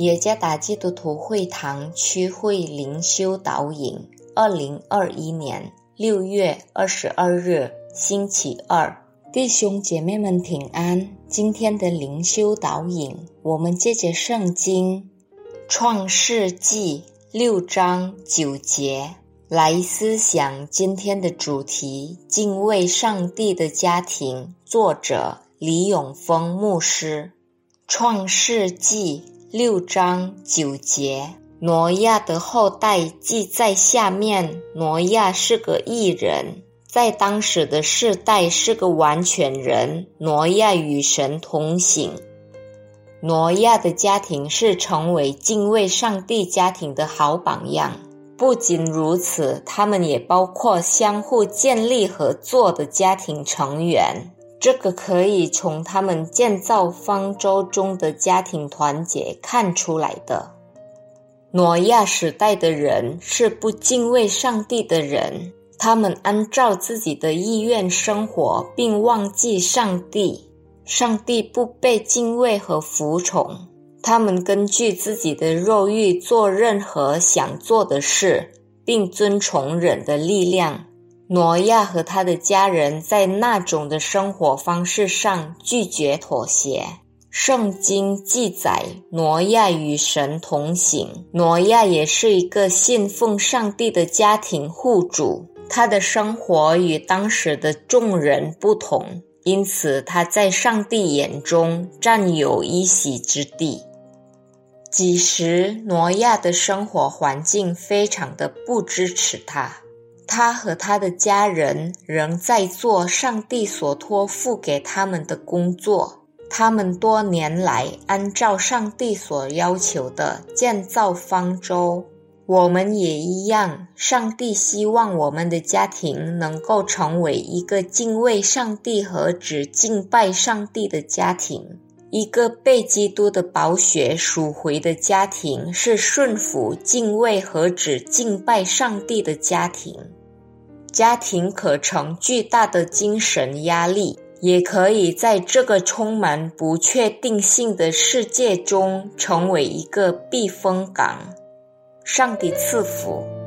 耶加达基督徒会堂区会灵修导引，二零二一年六月二十二日，星期二，弟兄姐妹们平安。今天的灵修导引，我们借着圣经创世纪六章九节来思想今天的主题：敬畏上帝的家庭。作者李永峰牧师，创世纪。六章九节，挪亚的后代记在下面。挪亚是个异人，在当时的世代是个完全人。挪亚与神同行。挪亚的家庭是成为敬畏上帝家庭的好榜样。不仅如此，他们也包括相互建立合作的家庭成员。这个可以从他们建造方舟中的家庭团结看出来的。挪亚时代的人是不敬畏上帝的人，他们按照自己的意愿生活，并忘记上帝。上帝不被敬畏和服从，他们根据自己的肉欲做任何想做的事，并遵从人的力量。挪亚和他的家人在那种的生活方式上拒绝妥协。圣经记载，挪亚与神同行。挪亚也是一个信奉上帝的家庭户主，他的生活与当时的众人不同，因此他在上帝眼中占有一席之地。几时，挪亚的生活环境非常的不支持他。他和他的家人仍在做上帝所托付给他们的工作。他们多年来按照上帝所要求的建造方舟。我们也一样。上帝希望我们的家庭能够成为一个敬畏上帝和只敬拜上帝的家庭。一个被基督的宝血赎回的家庭，是顺服、敬畏和只敬拜上帝的家庭。家庭可成巨大的精神压力，也可以在这个充满不确定性的世界中成为一个避风港。上帝赐福。